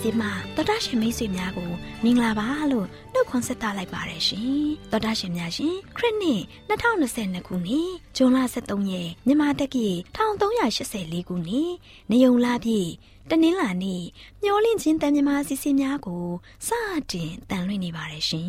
င့်ချင်းတန်လွင့်စီစီမှာတော်တာရှင်မိတ်ဆွေများကိုမင်္ဂလာပါလို့နှုတ်ခွန်းဆက်သလိုက်ပါတယ်ရှင်တော်တာရှင်များရှင်ခရစ်နှစ်2022ခုနှစ်ဇွန်လ23ရက်မြန်မာတက္ကီ1384ခုနှစ်နေုံလာပြည့်တနင်္လာနေ့မျောလင့်ချင်းတန်မြမာစီစီများကိုစတင်တန်လွင့်နေပါတယ်ရှင်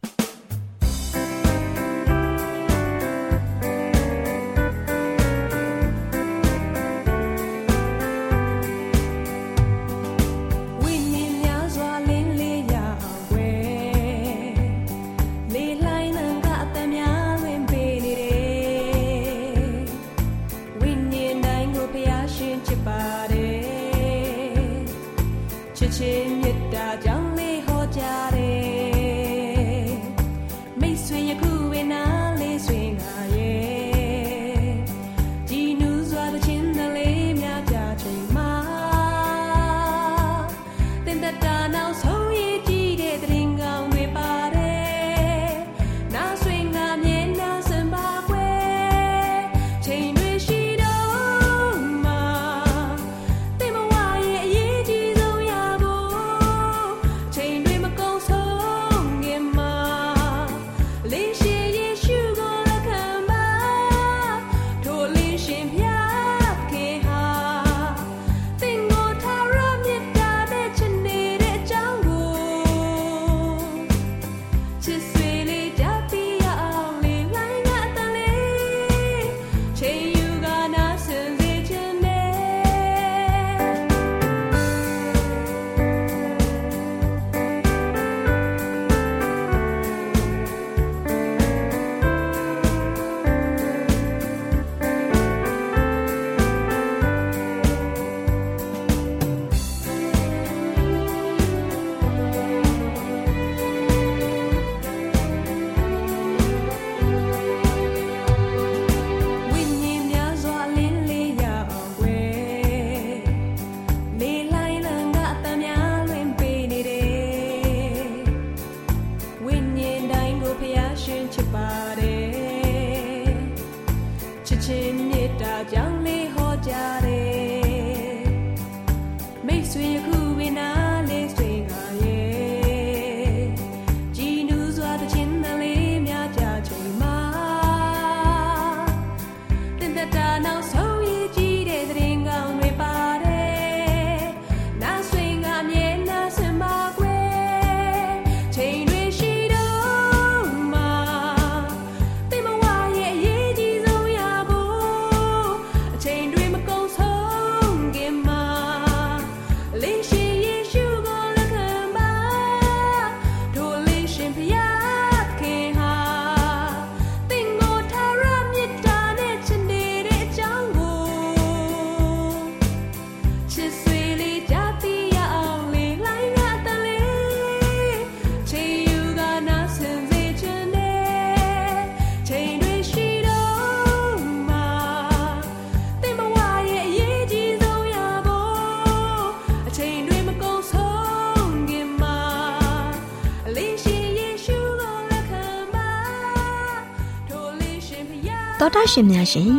ရှင်များရှင်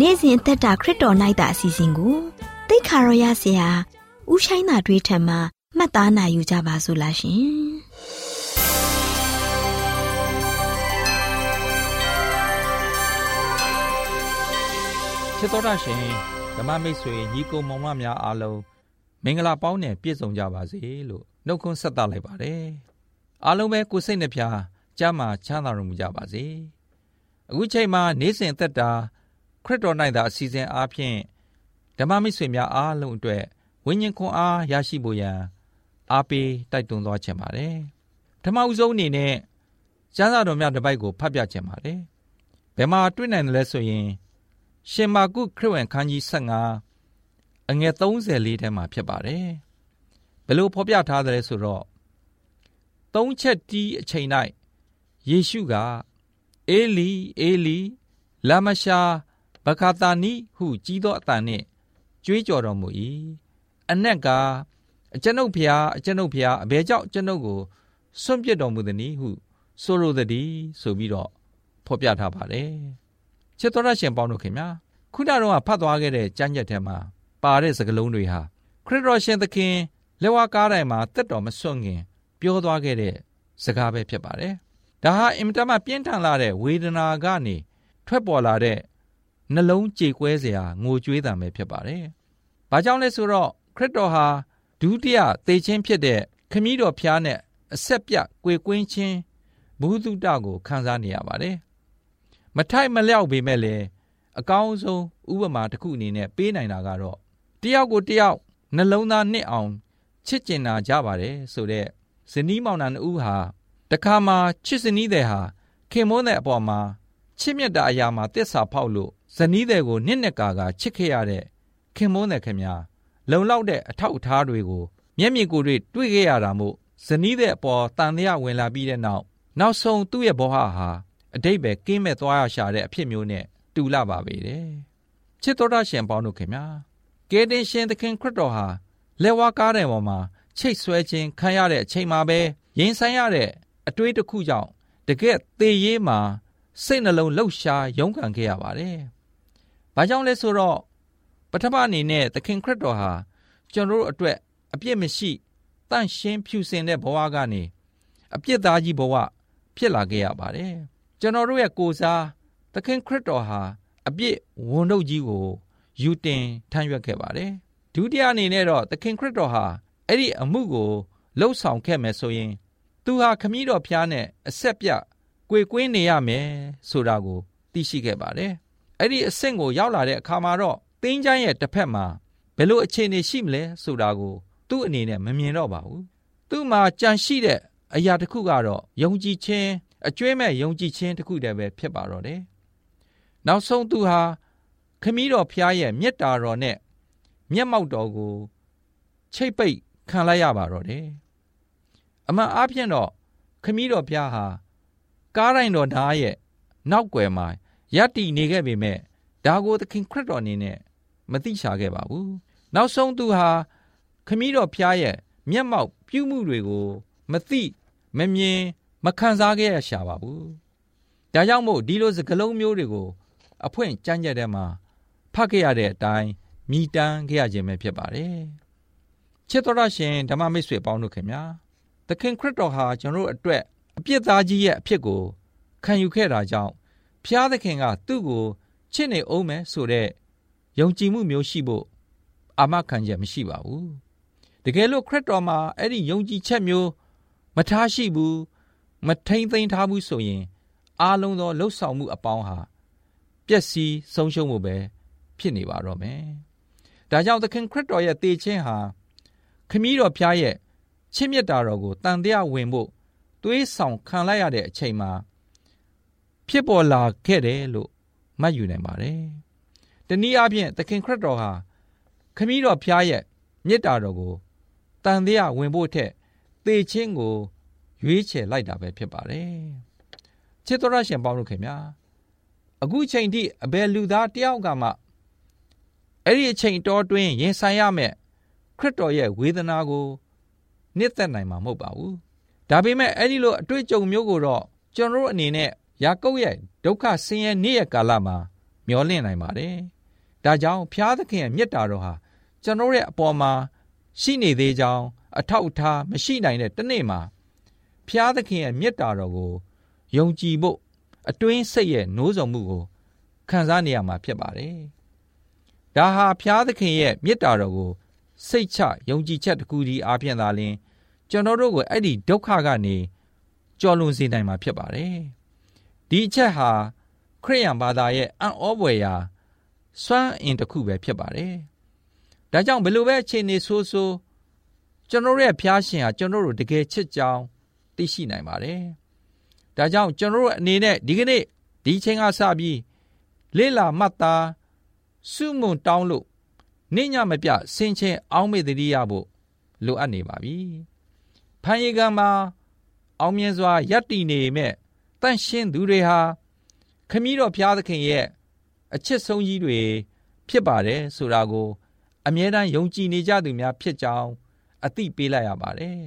နေ့စဉ်အသက်တာခရစ်တော်၌တာအစီအစဉ်ကိုတိတ်ခါရောရဆရာဥရှိုင်းသာတွေးထံမှာမှတ်သားနိုင်ယူကြပါစို့လားရှင်ချစ်တော်တာရှင်ဓမ္မမိတ်ဆွေညီကိုမောင်မများအားလုံးမင်္ဂလာပေါင်းနဲ့ပြည့်စုံကြပါစေလို့နှုတ်ခွန်းဆက်သလိုက်ပါတယ်အားလုံးပဲကိုယ်စိတ်နှပြကြမ်းမာချမ်းသာတော်မူကြပါစေ။ အခုချိန်မှာနေ့စဉ်သက်တာခရစ်တော်၌သာအစီအစဉ်အားဖြင့်ဓမ္မမိတ်ဆွေများအားလုံးအတွက်ဝိညာဉ်ခွန်အားရရှိဖို့ရန်အားပေးတိုက်တွန်းသွားခြင်းပါတယ်။ဓမ္မဥဆုံးအနေနဲ့ကျမ်းစာတော်များတစ်ပိုက်ကိုဖတ်ပြခြင်းပါတယ်။ဘယ်မှာတွေ့နိုင်တယ်လဲဆိုရင် ရှင်မာကုခရစ်ဝင်ခန်းကြီး15အငယ်34ထဲမှာဖြစ်ပါတယ်။ဘယ်လိုဖော်ပြထားသလဲဆိုတော့သုံးချက်တီးအချိန်၌ယေရှုက အေလီအေလီလာမရှာဘခါတာနီဟုကြီးသောအတန်နှင့်ကြွေးကြော်တော်မူ၏အနက်ကအကျွန်ုပ်ဖျားအကျွန်ုပ်ဖျားအဘယ်ကြောင့်ကျွန်ုပ်ကိုဆွန့်ပစ်တော်မူသနည်းဟု ဆိုလိုသည်ဆိုပြီးတော့ဖော်ပြထားပါတယ်ချစ်တော်ရရှင်ပေါင်းတို့ခင်ဗျာခုနကတော့ဖတ်သွားခဲ့တဲ့ကျမ်းချက်ထဲမှာပါတဲ့စကားလုံးတွေဟာခရစ်တော်ရှင်သခင်လက်ဝါးကားတိုင်းမှာတက်တော်မစွန့်ခင် ပြောသွားခဲ့တဲ့စကားပဲဖြစ်ပါတယ်။ ဒါဟာအင်မတန်မှပြင်းထန်လာတဲ့ဝေဒနာကနေထွက်ပေါ်လာတဲ့နှလုံးကြေကွဲစရာငိုကြွေးတာပဲဖြစ်ပါတယ်။ဘာကြောင့်လဲဆိုတော့ခရစ်တော်ဟာဒုတိယသေခြင်းဖြစ်တဲ့ခမည်းတော်ဖျားနဲ့အဆက်ပြကွေကွင်းချင်းဘုဟုတုတကိုခံစားနေရပါတယ်။မထိုက်မလျောက်ပေမဲ့လည်းအကောင်းဆုံးဥပမာတစ်ခုအနေနဲ့ပေးနိုင်တာကတော့တယောက်ကိုတယောက်နှလုံးသားနှစ်အောင်ချစ်ကျင်နာကြပါတယ်ဆိုတဲ့ဇနီးမောင်နှံနှစ်ဦးဟာ တခါမှချစ်ဇနီးတဲ့ဟာခင်မွန်းတဲ့အပေါ်မှာချစ်မြတ်တာအရာမှာတစ္ဆာဖောက်လို့ဇနီးတဲ့ကိုနှစ်နှစ်ကာကာချစ်ခဲ့ရတဲ့ခင်မွန်းတဲ့ခင်များလုံလောက်တဲ့အထောက်အထားတွေကိုမျက်မြင်ကိုယ်တွေတွေ့ခဲ့ရတာမို့ဇနီးတဲ့အပေါ်တန်တရားဝင်လာပြီးတဲ့နောက်နောက်ဆုံးသူ့ရဲ့ဘဝဟာအတိတ်ပဲကင်းမဲ့သွားရရှာတဲ့အဖြစ်မျိုးနဲ့တူလာပါပေတယ်ချစ်တော်တာရှင်ပေါင်းတို့ခင်ဗျာကယ်တင်ရှင်သခင်ခရစ်တော်ဟာလက်ဝါးကားတဲ့ပေါ်မှာချိတ်ဆွဲခြင်းခံရတဲ့အချိန်မှာပဲရင်ဆိုင်ရတဲ့ အတွေးတစ်ခုကြောင့်တကယ်သေရေးမှာစိတ်နှလုံးလှုပ်ရှားရုန်းကန်ခဲ့ရပါတယ်။ဘာကြောင့်လဲဆိုတော့ပထမအနေနဲ့သခင်ခရစ်တော်ဟာကျွန်တော်တို့အတွက်အပြစ်မရှိတန့်ရှင်းဖြူစင်တဲ့ဘဝကနေအပြစ်သားကြီးဘဝဖြစ်လာခဲ့ရပါတယ်။ကျွန်တော်တို့ရဲ့ကိုစားသခင်ခရစ်တော်ဟာအပြစ်ဝန်ထုတ်ကြီးကိုယူတင်ထမ်းရွက်ခဲ့ပါတယ်ဒုတိယအနေနဲ့တော့သခင်ခရစ်တော်ဟာအဲ့ဒီအမှုကိုလှုပ်ဆောင်ခဲ့မယ်ဆိုရင် သူဟာခမည်းတော်ဖျားနဲ့အဆက်ပြကွေကွင်းနေရမယ်ဆိုတာကို သိရှိခဲ့ပါတယ်အဲ့ဒီအဆင့်ကိုရောက်လာတဲ့အခါမှာတော့တင်းကျန်းရဲ့တစ်ဖက်မှာဘယ်လိုအခြေအနေရှိမလဲဆိုတာကိုသူ့အနေနဲ့မမြင်တော့ပါဘူးသူ့မှာကြံရှိတဲ့အရာတစ်ခုကတော့ယုံကြည်ခြင်းအကျွဲမဲ့ယုံကြည်ခြင်းတစ်ခုတည်းပဲဖြစ်ပါတော့တယ်နောက်ဆုံးသူဟာခမည်းတော်ဖျားရဲ့မြတ်တာတော်နဲ့မျက်မှောက်တော်ကိုချိတ်ပိတ်ခံလိုက်ရပါတော့တယ် အမှန်အားဖြင့်တော့ခမည်းတော်ဖျားဟာကားတိုင်းတော်ဓာရဲ့နောက်ွယ်မှာယက်တီနေခဲ့ပေမဲ့ဒါကိုသခင်ခရစ်တော်အနေနဲ့မသိချခဲ့ပါဘူးနောက်ဆုံးသူဟာခမည်းတော်ဖျားရဲ့မျက်မှောက်ပြုမှုတွေကိုမသိမမြင်မခံစားခဲ့ရရှာပါဘူးဒါကြောင့်မို့ဒီလိုစကလုံးမျိုးတွေကို အဖွင့်ကြမ်းကြက်တဲ့မှာဖတ်ခဲ့ရတဲ့အတိုင်းမြည်တမ်းခဲ့ရခြင်းပဲဖြစ်ပါတယ်။ချစ်တော်ရရှင်ဓမ္မမိတ်ဆွေပေါင်းတို့ခင်ဗျာ သခင်ခရစ်တော်ဟာကျွန်တော်တို့အတွက်အပြစ်သားကြီးရဲ့အဖြစ်ကိုခံယူခဲ့တာကြောင့်ဖျားသခင်ကသူ့ကိုချစ်နေအောင်မယ်ဆိုတဲ့ယုံကြည်မှုမျိုးရှိဖို့အာမခံချက်မရှိပါဘူး။တကယ်လို့ခရစ်တော်မှာအဲ့ဒီယုံကြည်ချက်မျိုးမထားရှိဘူးမထိမ့်သိမ်းထားဘူးဆိုရင်အားလုံးသောလှုပ်ဆောင်မှုအပေါင်းဟာပျက်စီးဆုံးရှုံးမှုပဲဖြစ်နေပါတော့မယ်။ဒါကြောင့်သခင်ခရစ်တော်ရဲ့တည်ခြင်းဟာခမည်းတော်ဖျားရဲ့ ချစ်မြတ်တာတော်ကိုတန်တရားဝင်ဖို့သွေးဆောင်ခံလိုက်ရတဲ့အချိန်မှာဖြစ်ပေါ်လာခဲ့တယ်လို့မှတ်ယူနိုင်ပါတယ်။တနည်းအားဖြင့်သခင်ခရစ်တော်ဟာခမည်းတော်ဖျားရဲ့မြတ်တာတော်ကိုတန်တရားဝင်ဖို့ထက်သေခြင်းကိုရွေးချယ်လိုက်တာပဲဖြစ်ပါတယ်။ချစ်တော်ရရှင်ပေါင်းတို့ခင်ဗျာအခုချိန်ထိအဘယ်လူသားတယောက်ကမှအဲ့ဒီအချိန်တော်တွင်ရင်ဆိုင်ရမယ်ခရစ်တော်ရဲ့ဝေဒနာကို နှစ်သက်နိုင်မှာမဟုတ်ပါဘူးဒါပေမဲ့အဲ့ဒီလိုအတွေ့အကြုံမျိုးကိုတော့ကျွန်တော်တို့အနေနဲ့ယာကုပ်ရဲ့ဒုက္ခဆင်းရဲနေ့ရဲ့ကာလမှာမျောလင့်နိုင်ပါတယ်ဒါကြောင့်ဖျားသခင်ရဲ့မေတ္တာတော်ဟာကျွန်တော်ရဲ့အပေါ်မှာရှိနေသေးကြောင်းအထောက်အထားမရှိနိုင်တဲ့တနေ့မှာဖျားသခင်ရဲ့မေတ္တာတော်ကိုယုံကြည်ဖို့အတွင်းစိတ်ရဲ့နိုးဆောင်မှုကိုခံစားနေရမှာဖြစ်ပါတယ်။ဒါဟာဖျားသခင်ရဲ့မေတ္တာတော်ကို စိတ်ချယုံကြည်ချက်တစ်ခုဒီအားဖြင့်သာလျှင်ကျွန်တော်တို့ကိုအဲ့ဒီဒုက္ခကနေကြော်လွန်စေနိုင်မှာဖြစ်ပါတယ်။ဒီအချက်ဟာခရိယန်ဘာသာရဲ့အံ့ဩဖွယ်ရာစွမ်းအင်တစ်ခုပဲဖြစ်ပါတယ်။ဒါကြောင့်ဘယ်လိုပဲအခြေအနေဆိုးဆိုးကျွန်တော်ရဲ့ဖျားရှင်ဟာကျွန်တော်တို့တကယ်ချစ်ကြောင်းသိရှိနိုင်ပါတယ်။ဒါကြောင့်ကျွန်တော်တို့အနေနဲ့ဒီကနေ့ဒီချိန်ကစပြီးလေ့လာမှတ်သားစုမုံတောင်းလို့ နေညမပြဆင်ချင်းအောင်းမေတ္တိရဖို့လိုအပ်နေပါပြီ။ဖန်ရီကံမှာအောင်မြင်စွာယက်တည်နေမဲ့တန့်ရှင်းသူတွေဟာခမည်းတော်ဘုရားသခင်ရဲ့အချစ်ဆုံးကြီးတွေဖြစ်ပါတယ်ဆိုတာကို အမြဲတမ်းယုံကြည်နေကြသူများဖြစ်ကြောင်းအသိပေးလိုက်ရပါတယ်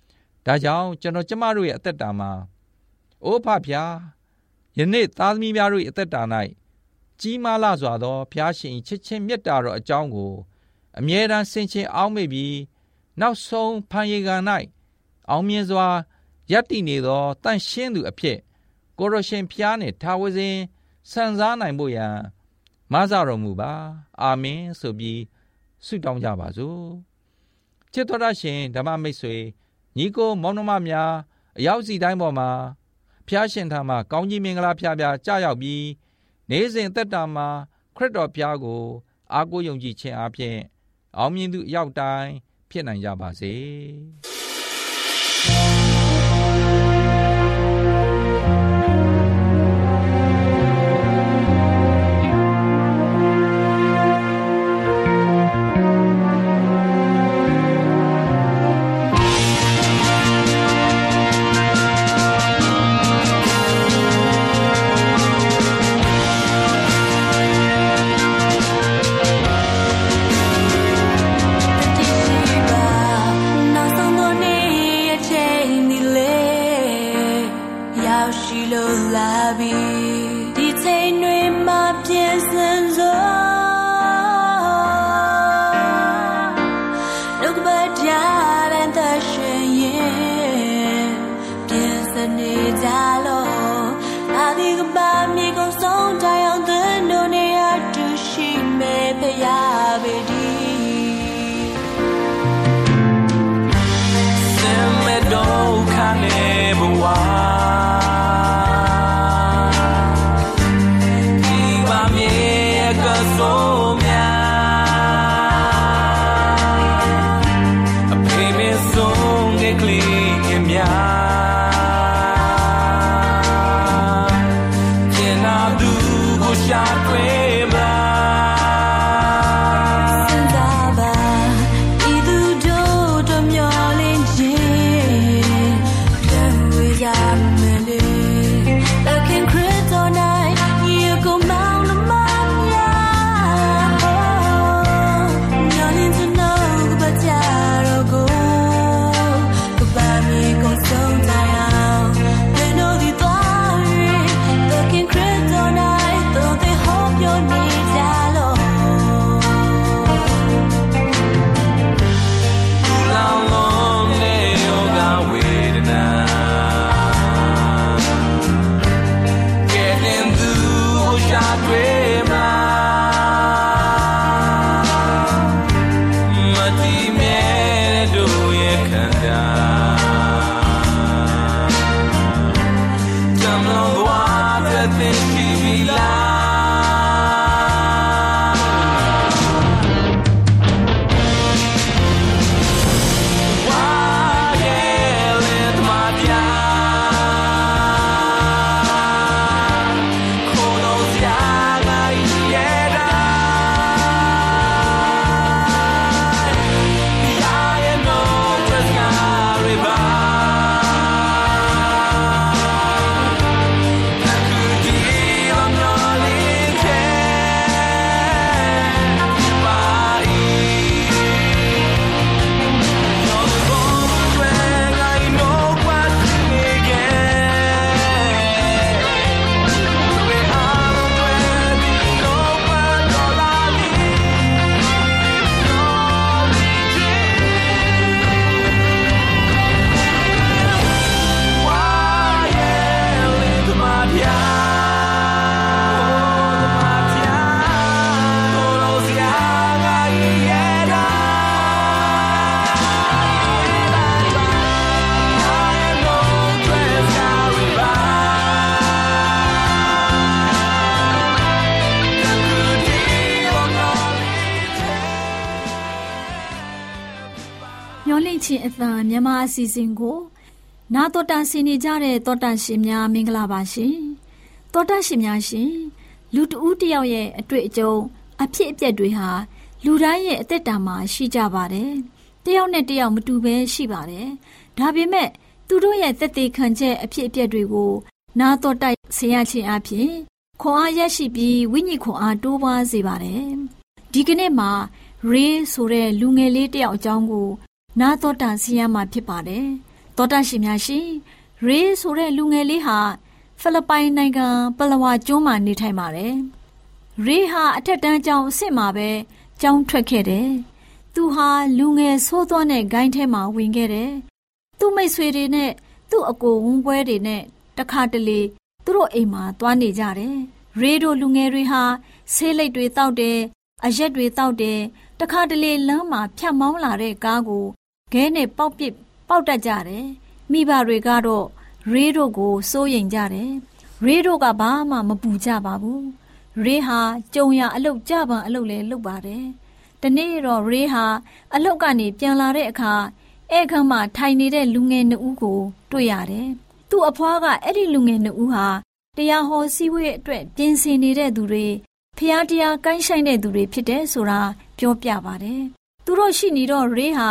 ။ဒါကြောင့်ကျွန်တော်ကျမတို့ရဲ့အသက်တာမှာအိုးဖဖျားယနေ့သားသမီးများတို့၏အသက်တာ၌ ကြီးမားလာစွာသောဘုရားရှင်ချစ်ချင်းမြတ်တာတော်အကြောင်းကို အမြဲတမ်းဆင်ခြင်အောက်မေ့ပြီးနောက်ဆုံးဖန်ရီကန်၌အောင်မြင်စွာယက်တည်နေသောတန့်ရှင်းသူအဖြစ်ကိုရရှင်ဖျားနှင့်ထာဝစဉ်ဆန်စားနိုင်ဖို့ရန်မဆတော်မူပါအာမင်ဆိုပြီးဆုတောင်းကြပါစို့ချစ်တော်ရရှင်ဓမ္မမိတ်ဆွေညီကိုမောင်နှမများအရောက်စီတိုင်းပေါ်မှာဖျားရှင်ထံမှာကောင်းကြီးမင်္ဂလာဖျားဖျားကြာရောက်ပြီး နေ့စဉ်သက်တာမှာခရစ်တော်ဖျားကို အားကိုးယုံကြည်ခြင်းအပြင်အောင်မြင်သူအရောက်တိုင်းဖြစ်နိုင်ကြပါစေ။ ချင်း အသံမြန်မာအစီအစဉ်ကို နာတော်တာဆင်နေကြတဲ့တောတာရှင်များမင်္ဂလာပါရှင်တောတာရှင်များရှင်လူတဦးတယောက်ရဲ့အတွေ့အကြုံအဖြစ်အပျက်တွေဟာလူတိုင်းရဲ့အသက်တာမှာရှိကြပါတယ်တယောက်နဲ့တယောက်မတူဘဲရှိပါတယ်ဒါပေမဲ့သူတို့ရဲ့သက်သေခံချက်အဖြစ်အပျက်တွေကို နားတော်တိုက်ဆင်ရခြင်းအပြင်ခွန်အားရရှိပြီးဝိညာဉ်ခွန်အားတိုးပွားစေပါတယ်။ဒီကနေ့မှာရေးဆိုတဲ့လူငယ်လေးတယောက်အကြောင်းကို နားတော်တာဆင်ရမှာဖြစ်ပါတယ်။တော်တာရှင်များရှင်ရေးဆိုတဲ့လူငယ်လေးဟာဖိလစ်ပိုင်နိုင်ငံပလဝါကျွန်းမှာနေထိုင်ပါတယ်။ရေးဟာအထက်တန်းကျောင်းအဆင့်မှာပဲကျောင်းထွက်ခဲ့တယ်။သူဟာလူငယ်ဆိုးသွမ်းတဲ့ဂိုင်းထဲမှာဝင်ခဲ့တယ်။သူ့မိတ်ဆွေတွေနဲ့သူ့အကိုဝန်းပွဲတွေနဲ့တခါတလေသူတို့အိမ်မှာသွားနေကြတယ်။ရေတို့လူငယ်တွေဟာဆေးလိပ်တွေတောက်တယ်။အရက်တွေတောက်တယ်။တခါတလေလမ်းမှာဖြတ်မောင်းလာတဲ့ကားကို ခဲနဲ့ပေါက်ပစ်ပေါက်တတ်ကြတယ်။မိဘတွေကတော့ရေတို့ကိုစိုးရိမ်ကြတယ်။ရေတို့ကဘာမှမပူကြပါဘူး။ရေဟာကြုံရအလုတ်ကြပံအလုတ်လဲလုပ်ပါတယ်။တနေ့တော့ရေဟာအလုတ်ကနေပြန်လာတဲ့အခါဧကမ်းမှာထိုင်နေတဲ့လူငယ်နှစ်ဦးကိုတွေ့ရတယ်။သူ့အဖွားကအဲ့ဒီလူငယ်နှစ်ဦးဟာတရားဟောစည်းဝေးအတွက်ပြင်ဆင်နေတဲ့သူတွေဖျားတရားကိုင်းဆိုင်တဲ့သူတွေဖြစ်တယ်ဆိုတာပြောပြပါတယ်။ သူတို့ရှိနေတော့ရေဟာ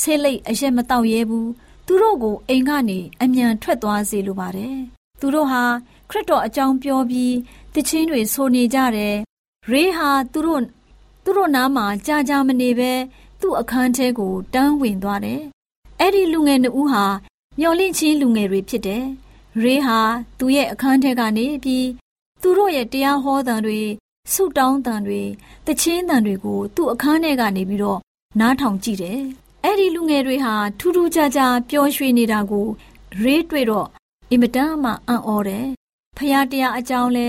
ဆေးလိပ်အရက်မတောက်ရဲဘူး။သူတို့ကိုအိမ်ကနေအမြန်ထွက်သွားစေလိုပါတယ်။သူတို့ဟာခရစ်တော်အကြောင်းပြောပြီးတခြင်းတွေဆိုနေကြတယ်။ရေဟာသူတို့သူတို့နားမှာကြာကြာမနေပဲသူ့အခန်းထဲကိုတန်းဝင်သွားတယ်။အဲ့ဒီလူငယ်နှစ်ဦးဟာမျော်လင့်ချင်းလူငယ်တွေဖြစ်တယ်။ရေဟာသူ့ရဲ့အခန်းထဲကနေပြီးသူတို့ရဲ့တရားဟောသံတွေဆုတောင်းသံတွေတခြင်းသံတွေကိုသူ့အခန်းထဲကနေပြီးတော့ နားထောင်ကြည့်တယ်။အဲ့ဒီလူငယ်တွေဟာထူးထူးခြားခြားပျော်ရွှင်နေတာကိုရေးတွေ့တော့အင်မတန်မှအံ့ဩတယ်။ဖရာတရားအကြောင်းလဲ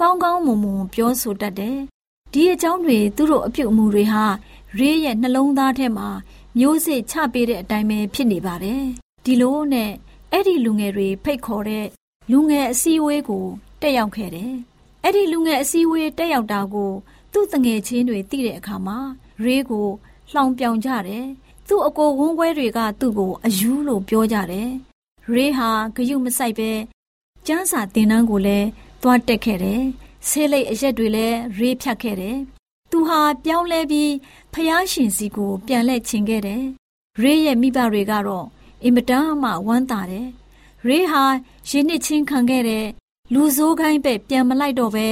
ကောင်းကောင်းမွန်မွန်ပြောဆိုတတ်တယ်။ဒီအကြောင်းတွေသူတို့အပြုအမူတွေဟာရေးရဲ့နှလုံးသားထဲမှာမျိုးစစ်ချပေးတဲ့အတိုင်းပဲဖြစ်နေပါတယ်။ဒီလိုနဲ့အဲ့ဒီလူငယ်တွေဖိတ်ခေါ်တဲ့လူငယ်အစည်းအဝေးကိုတက်ရောက်ခဲ့တယ်။အဲ့ဒီလူငယ်အစည်းအဝေးတက်ရောက်တာကို သူ့တငယ်ချင်းတွေသိတဲ့အခါမှာရေးကို လှောင်ပြောင်ကြတယ်။သူ့အကိုဝန်းခွဲတွေကသူ့ကိုအယူလို့ပြောကြတယ်။ရေးဟာဂယုမဆိုင်ပဲကျန်းစာတင်တန်းကိုလည်းသွားတက်ခဲ့တယ်။ဆေးလိပ်အရက်တွေလည်းရေးဖြတ်ခဲ့တယ်။သူဟာပြောင်းလဲပြီးဖျားရှင်စီကို ပြန်လှည့်ချင်ခဲ့တယ်။ရေးရဲ့မိဘတွေကတော့အင်မတန်မှဝမ်းသာတယ်။ရေးဟာရင်းနှစ်ချင်းခံခဲ့တဲ့လူဆိုးခိုင်းပဲပြန်မလိုက်တော့ပဲ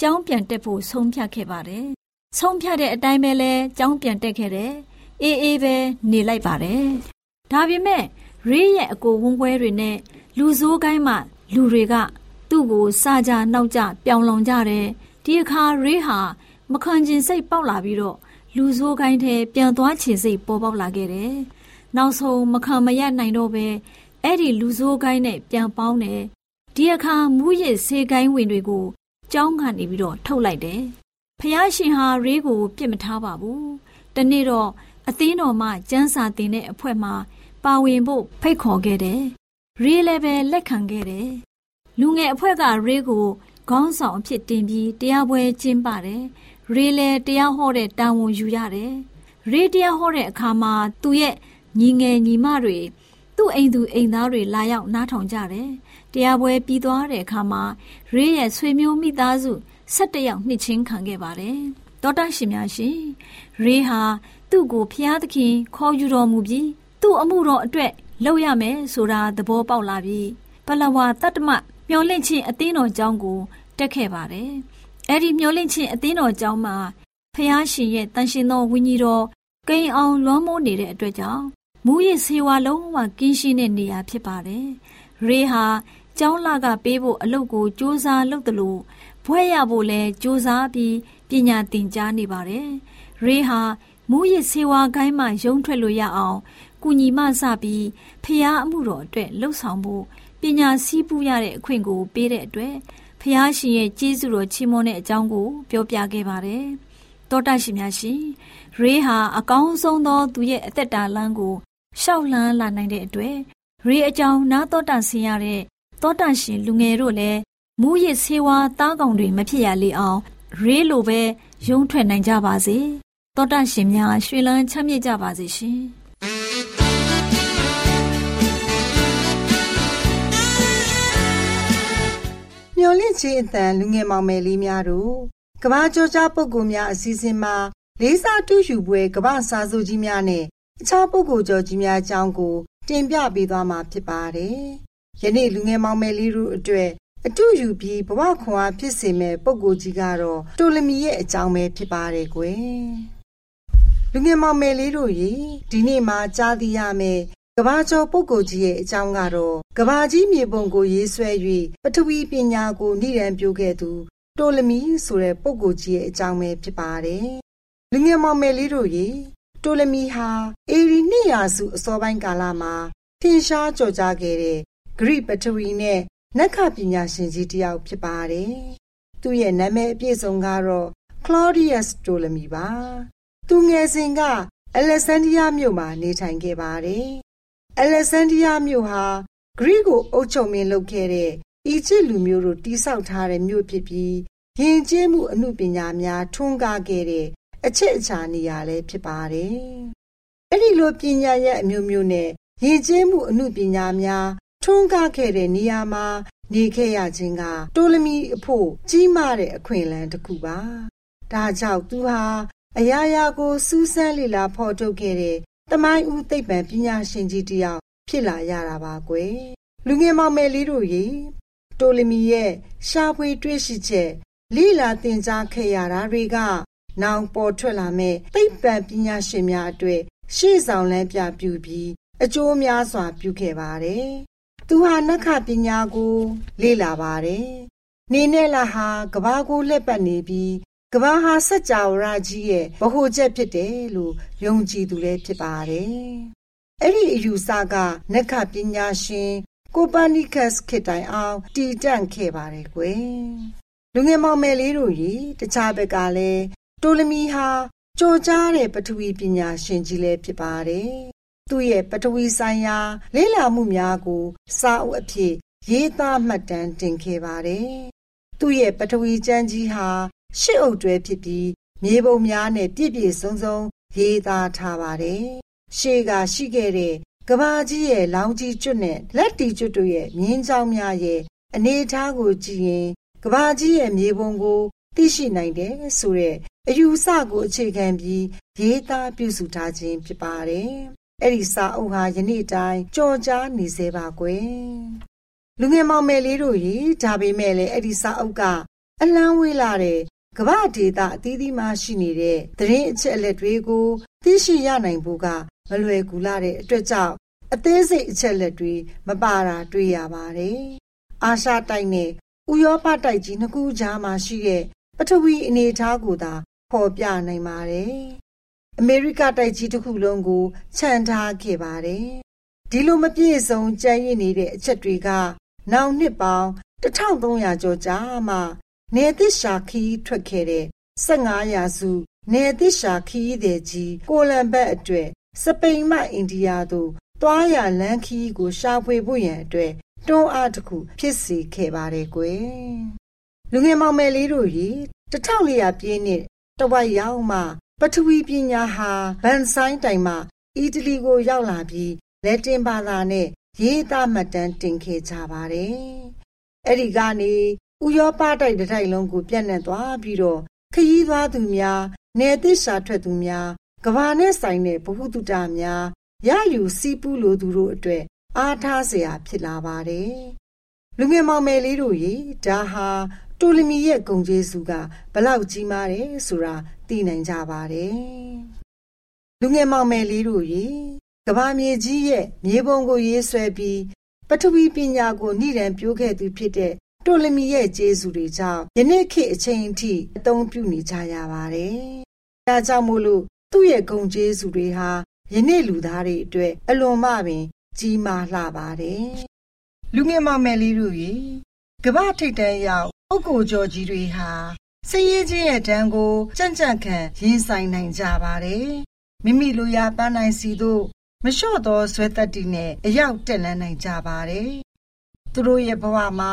ကြောင်းပြန်တက်ဖို့ဆုံးဖြတ်ခဲ့ပါတယ်။ ဆုံးဖြတ်တဲ့အတိုင်းပဲလဲကြောင်းပြန်တက်ခဲ့တယ်။အေးအေးပဲနေလိုက်ပါတယ်။ဒါပေမဲ့ရေးရဲ့အကိုဝန်းခွဲတွေနဲ့လူဆိုးခိုင်းမှလူတွေကသူ့ကိုစကြနောက်ကြပြောင်လွန်ကြတယ်။ဒီအခါရေးဟာမခံကျင်စိတ်ပေါက်လာပြီးတော့လူဆိုးခိုင်းထဲပြန်သွားချင်စိတ်ပေါ်ပေါက်လာခဲ့တယ်။နောက်ဆုံးမခံမရနိုင်တော့ပဲအဲ့ဒီလူဆိုးကိုင်းနဲ့ပြန်ပေါင်းတယ်ဒီအခါမူးရစ်ဆေးကိုင်းဝင်တွေကိုကြောင်းကနေပြီးတော့ထုတ်လိုက်တယ် ဖះရှင်ဟာရေးကိုပြစ်မထားပါဘူးတနေ့တော့အသင်းတော်မှကျန်းစာတင်တဲ့အဖွဲ့မှပါဝင်ဖို့ဖိတ်ခေါ်ခဲ့တယ်ရေးလည်းပဲလက်ခံခဲ့တယ်လူငယ်အဖွဲ့ကရေးကိုခေါင်းဆောင်အဖြစ်တင်ပြီးတရားပွဲကျင်းပတယ်ရေးလည်းတရားဟောတဲ့တာဝန်ယူရတယ်ရေးတရားဟောတဲ့အခါမှာသူ့ရဲ့ညီငယ်ညီမတွေသူ့အိမ်သူအိမ်သားတွေလာရောက်နားထောင်ကြတယ်။တရားပွဲပြီးသွားတဲ့အခါမှာရေးရဲ့ဆွေမျိုးမိသားစု ၁၁ယောက်နှစ်ချင်းခံခဲ့ပါတယ်။တောတရှင်များရှင်ရေးဟာသူ့ကိုဖျားသခင်ခေါ်ယူတော်မူပြီးသူ့အမှုတော်အတွက်လုပ်ရမယ်ဆိုတာသဘောပေါက်လာပြီးပလဝါတတ္တမမျောလင့်ချင်းအသင်းတော်ကျောင်းကိုတက်ခဲ့ပါတယ်။အဲ့ဒီမျောလင့်ချင်းအသင်းတော်ကျောင်းမှာဖျားရှင်ရဲ့တန်ရှင်သောဝိညာဉ်တော်ကိန်းအောင်လွှမ်းမိုးနေတဲ့အတွက်ကြောင့်မူရစ်ဆေးဝါးလုံးဝကင်းရှင်းတဲ့နေရာဖြစ်ပါတယ်။ရေဟာကျောင်းလာကပေးဖို့အလုပ်ကိုစူးစမ်းလုပ်တယ်လို့ ဘွဲရဖို့လဲစူးစမ်းပြီးပညာသင်ကြားနေပါတယ်။ရေဟာမူရစ်ဆေးဝါးခိုင်းမှရုံထွက်လို့ရအောင်ကုညီမစပြီးဖျားအမှုတော်အတွက်လှုပ်ဆောင်ဖို့ပညာစည်းပူးရတဲ့အခွင့်ကိုပေးတဲ့အတွက်ဖျားရှင်ရဲ့ကျေးဇူးတော်ချီးမွမ်းတဲ့အကြောင်းကိုပြောပြခဲ့ပါတယ်။တောတရှင်များရှင်ရေဟာအကောင်းဆုံးသောသူရဲ့အသက်တာလမ်းကိုရှောက်လှမ်းလာနိုင်တဲ့အတွက်ရေအကြောင်းနားတော်တဆင်ရတဲ့တောတန်ရှင်လူငယ်တို့လည်း မူရစ်ဆေးဝါးသားကောင်တွေမဖြစ်ရလေအောင်ရေလိုပဲရုံးထွက်နိုင်ကြပါစေတောတန်ရှင်များရွှေလန်းချမ်းမြေ့ကြပါစေရှင်မျော်လင့်ခြင်းအတန်လူငယ်မောင်မယ်လေးများတို့ကဘာကြောကြားပုဂ္ဂိုလ်များအစည်းအဝေးမှာလေးစားတူးယူပွဲကဘာစာစုကြီးများနဲ့အခြားပုဂ္ဂိုလ်ကျော်ကြီးများအကြောင်းကို တင်ပြပေးသွားမှာဖြစ်ပါတယ်။ယနေ့လူငယ်မောင်မယ်လေးတို့အတွက် အတူယူပြီးဘဝခွန်အားဖြစ်စေမဲ့ပုံကိုကြီးကတော့တိုလမီရဲ့အကြောင်းပဲဖြစ်ပါတယ်ကွယ်။လူငယ်မောင်မယ်လေးတို့ရေဒီနေ့မှကြားသိရမယ်ကဘာကျော်ပုဂ္ဂိုလ်ကြီးရဲ့အကြောင်းကတော့ကဘာကြီးမြေပုံကိုရေးဆွဲ၍ပထဝီပညာကိုနိဒံပြုခဲ့သူတိုလမီဆိုတဲ့ပုဂ္ဂိုလ်ကြီးရဲ့အကြောင်းပဲဖြစ်ပါတယ်။လူငယ်မောင်မယ်လေးတို့ရေတိုလမီဟာအေရီနှစ်ရာစုအစောပိုင်းကာလမှာထင်ရှားကြော်ကြားခဲ့တဲ့ဂရိပထဝီနဲ့ နက္ခပညာရှင်ကြီးတစ်ယောက်ဖြစ်ပါတယ်။သူ့ရဲ့နာမည်အပြည့်စုံကတော့ Claudius Ptolemy ပါ။သူငယ်စဉ်က Alexandria မြို့မှာနေထိုင်ခဲ့ပါတယ်။ Alexandria မြို့ဟာဂရိကိုအုပ်ချုပ်မင်းလုပ်ခဲ့တဲ့အီဂျစ်လူမျိုးတို့တိဆောက်ထားတဲ့မြို့ဖြစ်ပြီးယဉ်ကျေးမှုအမှုပညာများထွန်းကားခဲ့တဲ့အချက်အချာနေရာလည်းဖြစ်ပါတယ်။အဲ့ဒီလိုပညာရဲ့အမျိုးမျိုးနဲ့ယဉ်ကျေးမှုအမှုပညာများ ထွန်းကားခဲ့တဲ့နေရာမှာနေခဲ့ရခြင်းကတိုလမီအဖို့ကြီးမားတဲ့အခွင့်အလမ်းတစ်ခုပါ။ဒါကြောင့်သူဟာအရာရာကိုစူးစမ်းလေ့လာဖော်ထုတ်ခဲ့တဲ့တမိုင်းဦးသိပ္ပံပညာရှင်ကြီးတစ်ယောက်ဖြစ်လာရတာပါကွယ်။လူငယ်မောင်မယ်လေးတို့ရေတိုလမီရဲ့ရှားဖွေတွေ့ရှိချက်လိလာတင်ကြားခဲ့ရတာတွေကနောင်ပေါ်ထွက်လာမဲ့သိပ္ပံပညာရှင်များအတွက်ရှေ့ဆောင်လမ်းပြပြပြီးအကျိုးများစွာပြုခဲ့ပါတယ်။ သူဟာနက္ခပညာကို လေ့လာပါတယ်။နေနဲ့လာဟာကဘာကိုလက်ပတ်နေပြီးကဘာဟာစัจ java ရကြီးရဲ့ဗဟိုချက်ဖြစ်တယ်လို့ယုံကြည်သူလည်းဖြစ်ပါတယ်။အဲ့ဒီအယူဆကနက္ခပညာရှင်ကိုပါနီကတ်ခေတိုင်အောင်တည်တံ့ခဲ့ပါတယ်ကွယ်။လူငယ်မောင်မယ်လေးတို့ရေတခြားဘက်ကလည်းတိုလမီဟာကြော်ကြားတဲ့ပထဝီပညာရှင်ကြီးလည်းဖြစ်ပါတယ်။ သူ့ရဲ့ပထဝီဆိုင်ရာ လေ့လာမှုများကို စာအုပ်အဖြစ် ရေးသားမှတ်တမ်းတင်ခဲ့ပါတယ်။သူ့ရဲ့ပထဝီကျမ်းကြီးဟာရှစ်အုပ်တွဲဖြစ်ပြီး မြေပုံများနဲ့ပြည့်ပြည့်စုံစုံရေးသားထားပါတယ်။ရှေးကရှိခဲ့တဲ့ကဘာကြီးရဲ့လောင်ကြီးကျွတ်နဲ့လက်တီကျွတ်တို့ရဲ့မြင်းချောင်းများရဲ့အနေအထားကိုကြည့်ရင်ကဘာကြီးရဲ့မြေပုံကို သိရှိနိုင်တယ်ဆိုတဲ့အယူဆကိုအခြေခံပြီးရေးသားပြုစုထားခြင်းဖြစ်ပါတယ်။ အဲ့ဒီစာအုပ်ဟာယနေ့တိုင်းကြော်ကြားနေစေပါကွယ်။လူငယ်မောင်မယ်လေးတို့ရေဒါပေမဲ့လည်းအဲ့ဒီစာအုပ်ကအလန်းဝေးလာတဲ့ကမ္ဘာဒေတာအသီးသီးမှရှိနေတဲ့သတင်းအချက်အလက်တွေကိုသိရှိရနိုင်ဖို့ကမလွယ်ကူလာတဲ့အတွက်ကြောင့်အသေးစိတ်အချက်လက်တွေမပါတာတွေ့ရပါတယ်။အာရှတိုက်နဲ့ဥရောပတိုက်ကြီးနှစ်ခုကြားမှာရှိတဲ့ပထဝီအနေအထားကိုသာဖော်ပြနိုင်ပါတယ်။ အမေရိကတိုက်ကြီးတစ်ခုလုံးကိုခြံထားခဲ့ပါတယ်။ဒီလိုမပြည့်စုံကြံ့ရည်နေတဲ့အချက်တွေကနောင်နှစ်ပေါင်း1300ကျော်ကြာမှနေသစ်ရှာခီးထွက်ခဲ့တဲ့15ရာစုနေသစ်ရှာခီးတဲ့ကြီးကိုလံဘတ်အတွက်စပိန်မှအိန္ဒိယသို့သွားရလန်းခီးကိုရှာဖွေဖို့ရန်အတွက်တွန်းအားတစ်ခုဖြစ်စေခဲ့ပါတယ်ကွယ်လူငယ်မောင်မယ်လေးတို့ရေ1400ပြည့်နှစ်တဝက်ရောက်မှ ပထဝီပညာဟာဗန်ဆိုင်းတိုင်မှာအီတလီကိုရောက်လာပြီးလက်တင်ဘာသာနဲ့ရေးသားမှတ်တမ်းတင်ခဲ့ကြပါတယ်။အဲ့ဒီကနေဥရောပတိုက်တစ်တိုက်လုံးကိုပြန့်နှံ့သွားပြီးတော့ခရီးသွားသူများ၊နယ်သစ်ရှာထွက်သူများ၊ကဘာနဲ့ဆိုင်တဲ့ဗဟုသုတများရယူစီးပူးလိုသူတို့အတွက်အားထားစရာဖြစ်လာပါတယ်။လူငယ်မောင်မယ်လေးတို့ရေဒါဟာ တိုလီမီရဲ့ဂုံကျေးဇူးကဘလောက်ကြီးမားတယ်ဆိုတာသိနိုင်ကြပါတယ်။လူငယ်မောင်မယ်လေးတို့ရေကဘာမြေကြီးရဲ့မြေပုံကိုရေးဆွဲပြီးပထဝီပညာကိုနှိရန်ပြိုးခဲ့သူဖြစ်တဲ့တိုလီမီရဲ့ကျေးဇူးတွေကြောင့်ယနေ့ခေတ်အချိန်အထိအသုံးပြုနေကြရပါတယ်။ဒါကြောင့်မို့လို့သူ့ရဲ့ဂုံကျေးဇူးတွေဟာယနေ့လူသားတွေအတွက်အလွန်မှပင် ကြီးမားလှပါတယ်။လူငယ်မောင်မယ်လေးတို့ရေကမ္ဘာထိပ်တန်းရောက် ပုဂ္ဂိုလ်ကျော်ကြီးတွေဟာစည်ရေးခြင်းရဲ့တန်းကိုကြံ့ကြံ့ခံရင်ဆိုင်နိုင်ကြပါတယ်။မိမိလူရပန်းနိုင်စီတို့မလျှော့သောဆွဲသက်တည်နဲ့အရောက်တက်လန်းနိုင်ကြပါတယ်။သူတို့ရဲ့ဘဝမှာ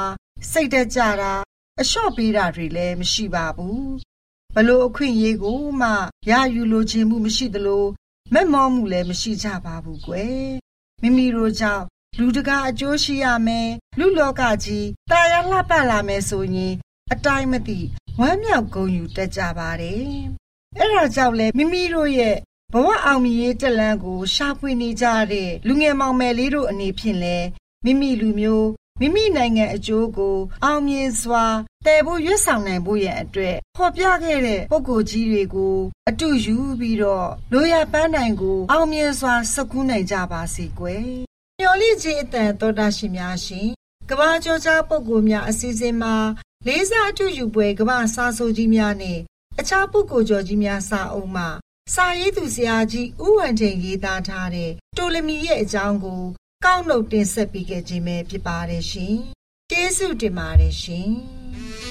စိတ်တက်ကြတာအလျှော့ပေးတာတွေလည်းမရှိပါဘူး။ဘလို့အခွင့်အရေးကိုမှရယူလိုခြင်းမှုမရှိသလိုမက်မောမှုလည်းမရှိကြပါဘူးကွယ်။မိမိတို့ကြောင့် လူတကာအကျိုးရှိရမယ်လူလောကကြီးတာယာလှပလာမယ်ဆိုရင်အတိုင်းမသိဝမ်းမြောက်ဂုဏ်ယူတတ်ကြပါတယ်။အဲဒါကြောင့်လဲမိမိတို့ရဲ့ဘဝအောင်မြင်ရေးတက်လန်းကိုရှာဖွေနေကြတဲ့လူငယ်မောင်မယ်လေးတို့အနေဖြင့်လဲမိမိလူမျိုးမိမိနိုင်ငံအကျိုးကို အောင်မြင်စွာတည်ဖို့ရွတ်ဆောင်နိုင်ဖို့ရန်အတွက်ဖော်ပြခဲ့တဲ့ပုံကိုယ်ကြီးတွေကိုအတူယူပြီးတော့လိုရပန်းနိုင်ကို အောင်မြင်စွာစကူးနိုင်ကြပါစေကွယ်။ မျော်လင့်ခြင်းအတန်တော်တာရှင်များရှင်ကဘာကျော်ကြားပုံကိုများအစီအစဉ်မှာလေးစားအတူယူပွဲကဘာစာဆိုကြီးများနဲ့အခြားပုဂ္ဂိုလ်ကျော်ကြီးများစာအုပ်မှာစာရေးသူဆရာကြီးဥဝံချိန်ရေးသားထားတဲ့တိုလမီရဲ့အကြောင်းကို ကောက်နှုတ်တင်ဆက်ပေးခဲ့ခြင်းပဲဖြစ်ပါတယ်ရှင်။ကျေးဇူးတင်ပါတယ်ရှင်။